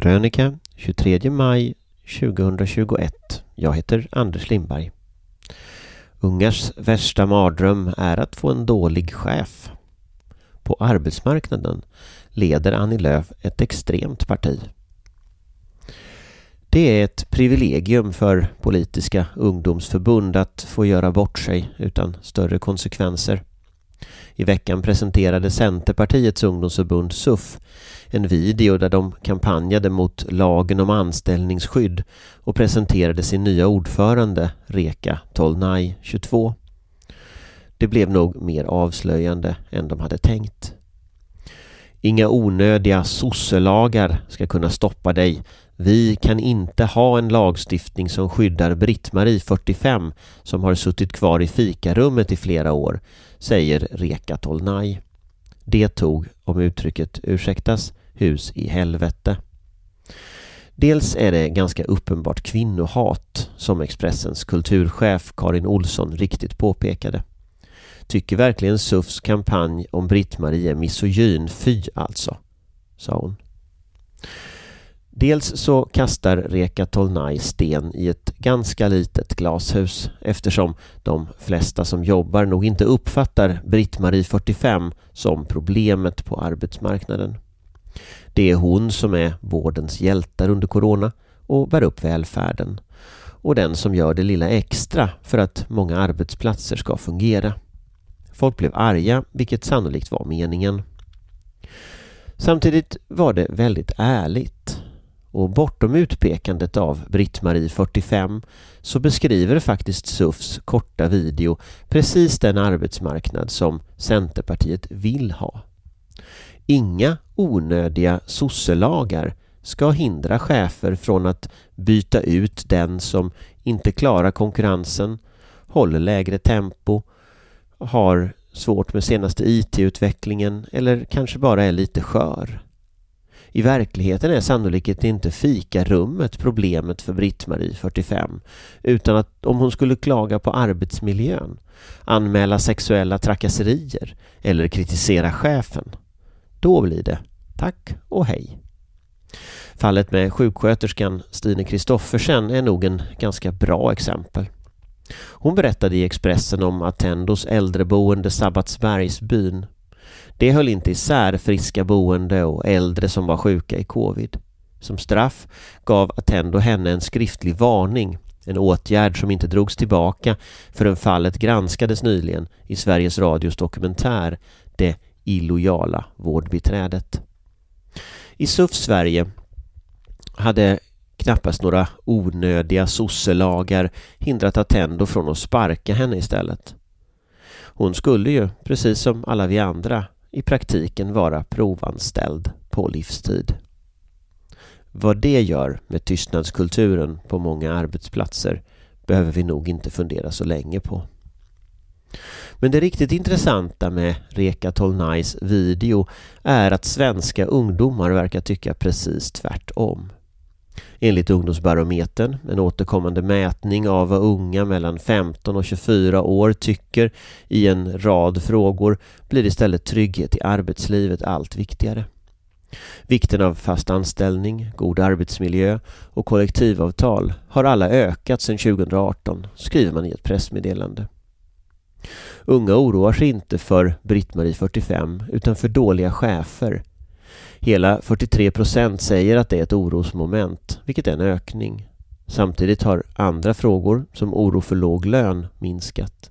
Krönika 23 maj 2021. Jag heter Anders Lindberg. Ungars värsta mardröm är att få en dålig chef. På arbetsmarknaden leder Annie Lööf ett extremt parti. Det är ett privilegium för politiska ungdomsförbund att få göra bort sig utan större konsekvenser. I veckan presenterade Centerpartiets ungdomsförbund SUF en video där de kampanjade mot lagen om anställningsskydd och presenterade sin nya ordförande Reka Tolnai 22. Det blev nog mer avslöjande än de hade tänkt. Inga onödiga sosselagar ska kunna stoppa dig. Vi kan inte ha en lagstiftning som skyddar Britt-Marie 45 som har suttit kvar i fikarummet i flera år, säger Reka Tolnai. Det tog, om uttrycket ursäktas, hus i helvete. Dels är det ganska uppenbart kvinnohat, som Expressens kulturchef Karin Olsson riktigt påpekade. Tycker verkligen SUFs kampanj om Britt-Marie är misogyn, fy alltså, sa hon. Dels så kastar Reka Tolnai sten i ett ganska litet glashus eftersom de flesta som jobbar nog inte uppfattar Britt-Marie 45 som problemet på arbetsmarknaden. Det är hon som är vårdens hjältar under corona och bär upp välfärden och den som gör det lilla extra för att många arbetsplatser ska fungera. Folk blev arga, vilket sannolikt var meningen. Samtidigt var det väldigt ärligt. Och bortom utpekandet av Britt-Marie 45 så beskriver faktiskt SUFs korta video precis den arbetsmarknad som Centerpartiet vill ha. Inga onödiga sosselagar ska hindra chefer från att byta ut den som inte klarar konkurrensen, håller lägre tempo, har svårt med senaste IT-utvecklingen eller kanske bara är lite skör. I verkligheten är sannolikt inte fikarummet problemet för Britt-Marie, 45, utan att om hon skulle klaga på arbetsmiljön, anmäla sexuella trakasserier eller kritisera chefen, då blir det tack och hej. Fallet med sjuksköterskan Stine Kristoffersen är nog en ganska bra exempel. Hon berättade i Expressen om Attendos äldreboende Sabbatsbergsbyn. Det höll inte isär friska boende och äldre som var sjuka i covid. Som straff gav Attendo henne en skriftlig varning, en åtgärd som inte drogs tillbaka förrän fallet granskades nyligen i Sveriges Radios dokumentär Det illojala vårdbiträdet. I SUF Sverige hade knappast några onödiga sosselagar hindrat Attendo från att sparka henne istället. Hon skulle ju, precis som alla vi andra, i praktiken vara provanställd på livstid. Vad det gör med tystnadskulturen på många arbetsplatser behöver vi nog inte fundera så länge på. Men det riktigt intressanta med Reka Tolnais video är att svenska ungdomar verkar tycka precis tvärtom. Enligt Ungdomsbarometern, en återkommande mätning av vad unga mellan 15 och 24 år tycker i en rad frågor, blir istället trygghet i arbetslivet allt viktigare. Vikten av fast anställning, god arbetsmiljö och kollektivavtal har alla ökat sedan 2018, skriver man i ett pressmeddelande. Unga oroar sig inte för Britt-Marie 45 utan för dåliga chefer Hela 43 procent säger att det är ett orosmoment, vilket är en ökning. Samtidigt har andra frågor, som oro för låg lön, minskat.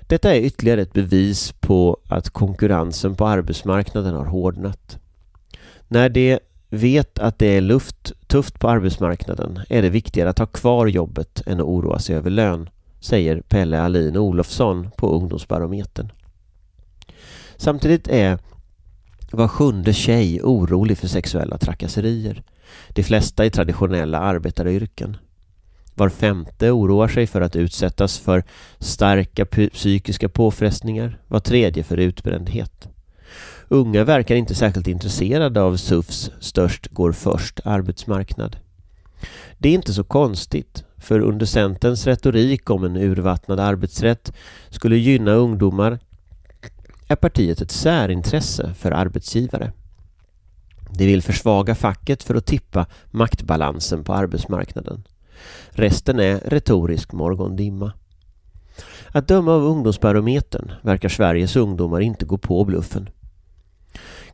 Detta är ytterligare ett bevis på att konkurrensen på arbetsmarknaden har hårdnat. När de vet att det är luft tufft på arbetsmarknaden är det viktigare att ha kvar jobbet än att oroa sig över lön, säger Pelle Alin Olofsson på Ungdomsbarometern. Samtidigt är var sjunde tjej orolig för sexuella trakasserier. De flesta i traditionella arbetaryrken. Var femte oroar sig för att utsättas för starka psykiska påfrestningar. Var tredje för utbrändhet. Unga verkar inte särskilt intresserade av SUFs störst går först arbetsmarknad. Det är inte så konstigt, för under Centerns retorik om en urvattnad arbetsrätt skulle gynna ungdomar är partiet ett särintresse för arbetsgivare. De vill försvaga facket för att tippa maktbalansen på arbetsmarknaden. Resten är retorisk morgondimma. Att döma av Ungdomsbarometern verkar Sveriges ungdomar inte gå på bluffen.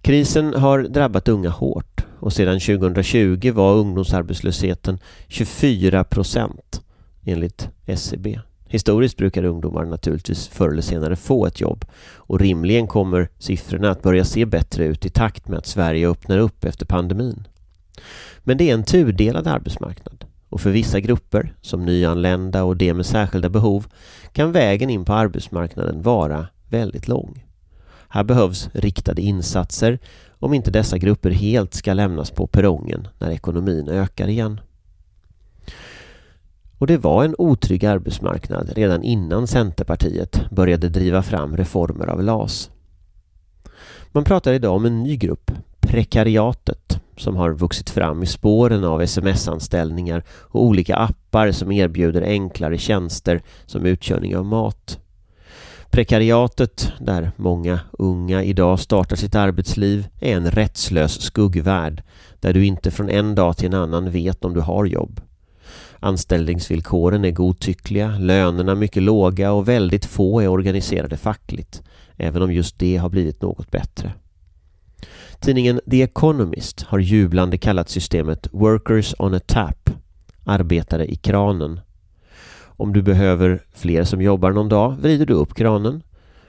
Krisen har drabbat unga hårt och sedan 2020 var ungdomsarbetslösheten 24 procent enligt SCB. Historiskt brukar ungdomar naturligtvis förr eller senare få ett jobb och rimligen kommer siffrorna att börja se bättre ut i takt med att Sverige öppnar upp efter pandemin. Men det är en tudelad arbetsmarknad och för vissa grupper, som nyanlända och de med särskilda behov, kan vägen in på arbetsmarknaden vara väldigt lång. Här behövs riktade insatser om inte dessa grupper helt ska lämnas på perrongen när ekonomin ökar igen. Och det var en otrygg arbetsmarknad redan innan Centerpartiet började driva fram reformer av LAS. Man pratar idag om en ny grupp, prekariatet, som har vuxit fram i spåren av sms-anställningar och olika appar som erbjuder enklare tjänster som utkörning av mat. Prekariatet, där många unga idag startar sitt arbetsliv, är en rättslös skuggvärld där du inte från en dag till en annan vet om du har jobb. Anställningsvillkoren är godtyckliga, lönerna mycket låga och väldigt få är organiserade fackligt, även om just det har blivit något bättre. Tidningen The Economist har jublande kallat systemet ”Workers on a tap”, arbetare i kranen. Om du behöver fler som jobbar någon dag vrider du upp kranen.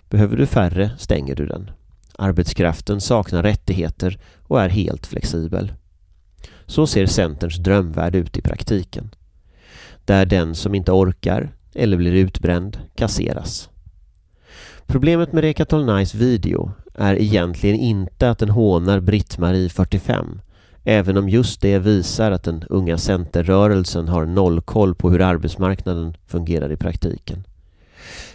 Behöver du färre stänger du den. Arbetskraften saknar rättigheter och är helt flexibel. Så ser Centerns drömvärld ut i praktiken där den som inte orkar eller blir utbränd kasseras. Problemet med Rekatol Nice video är egentligen inte att den hånar Britt-Marie 45 även om just det visar att den unga centerrörelsen har noll koll på hur arbetsmarknaden fungerar i praktiken.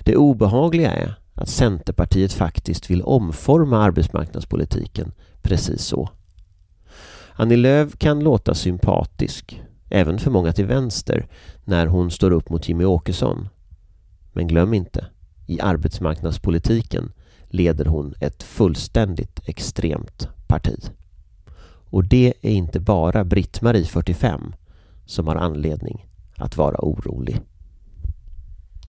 Det obehagliga är att Centerpartiet faktiskt vill omforma arbetsmarknadspolitiken precis så. Annie Lööf kan låta sympatisk även för många till vänster, när hon står upp mot Jimmy Åkesson. Men glöm inte, i arbetsmarknadspolitiken leder hon ett fullständigt extremt parti. Och det är inte bara Britt-Marie 45 som har anledning att vara orolig.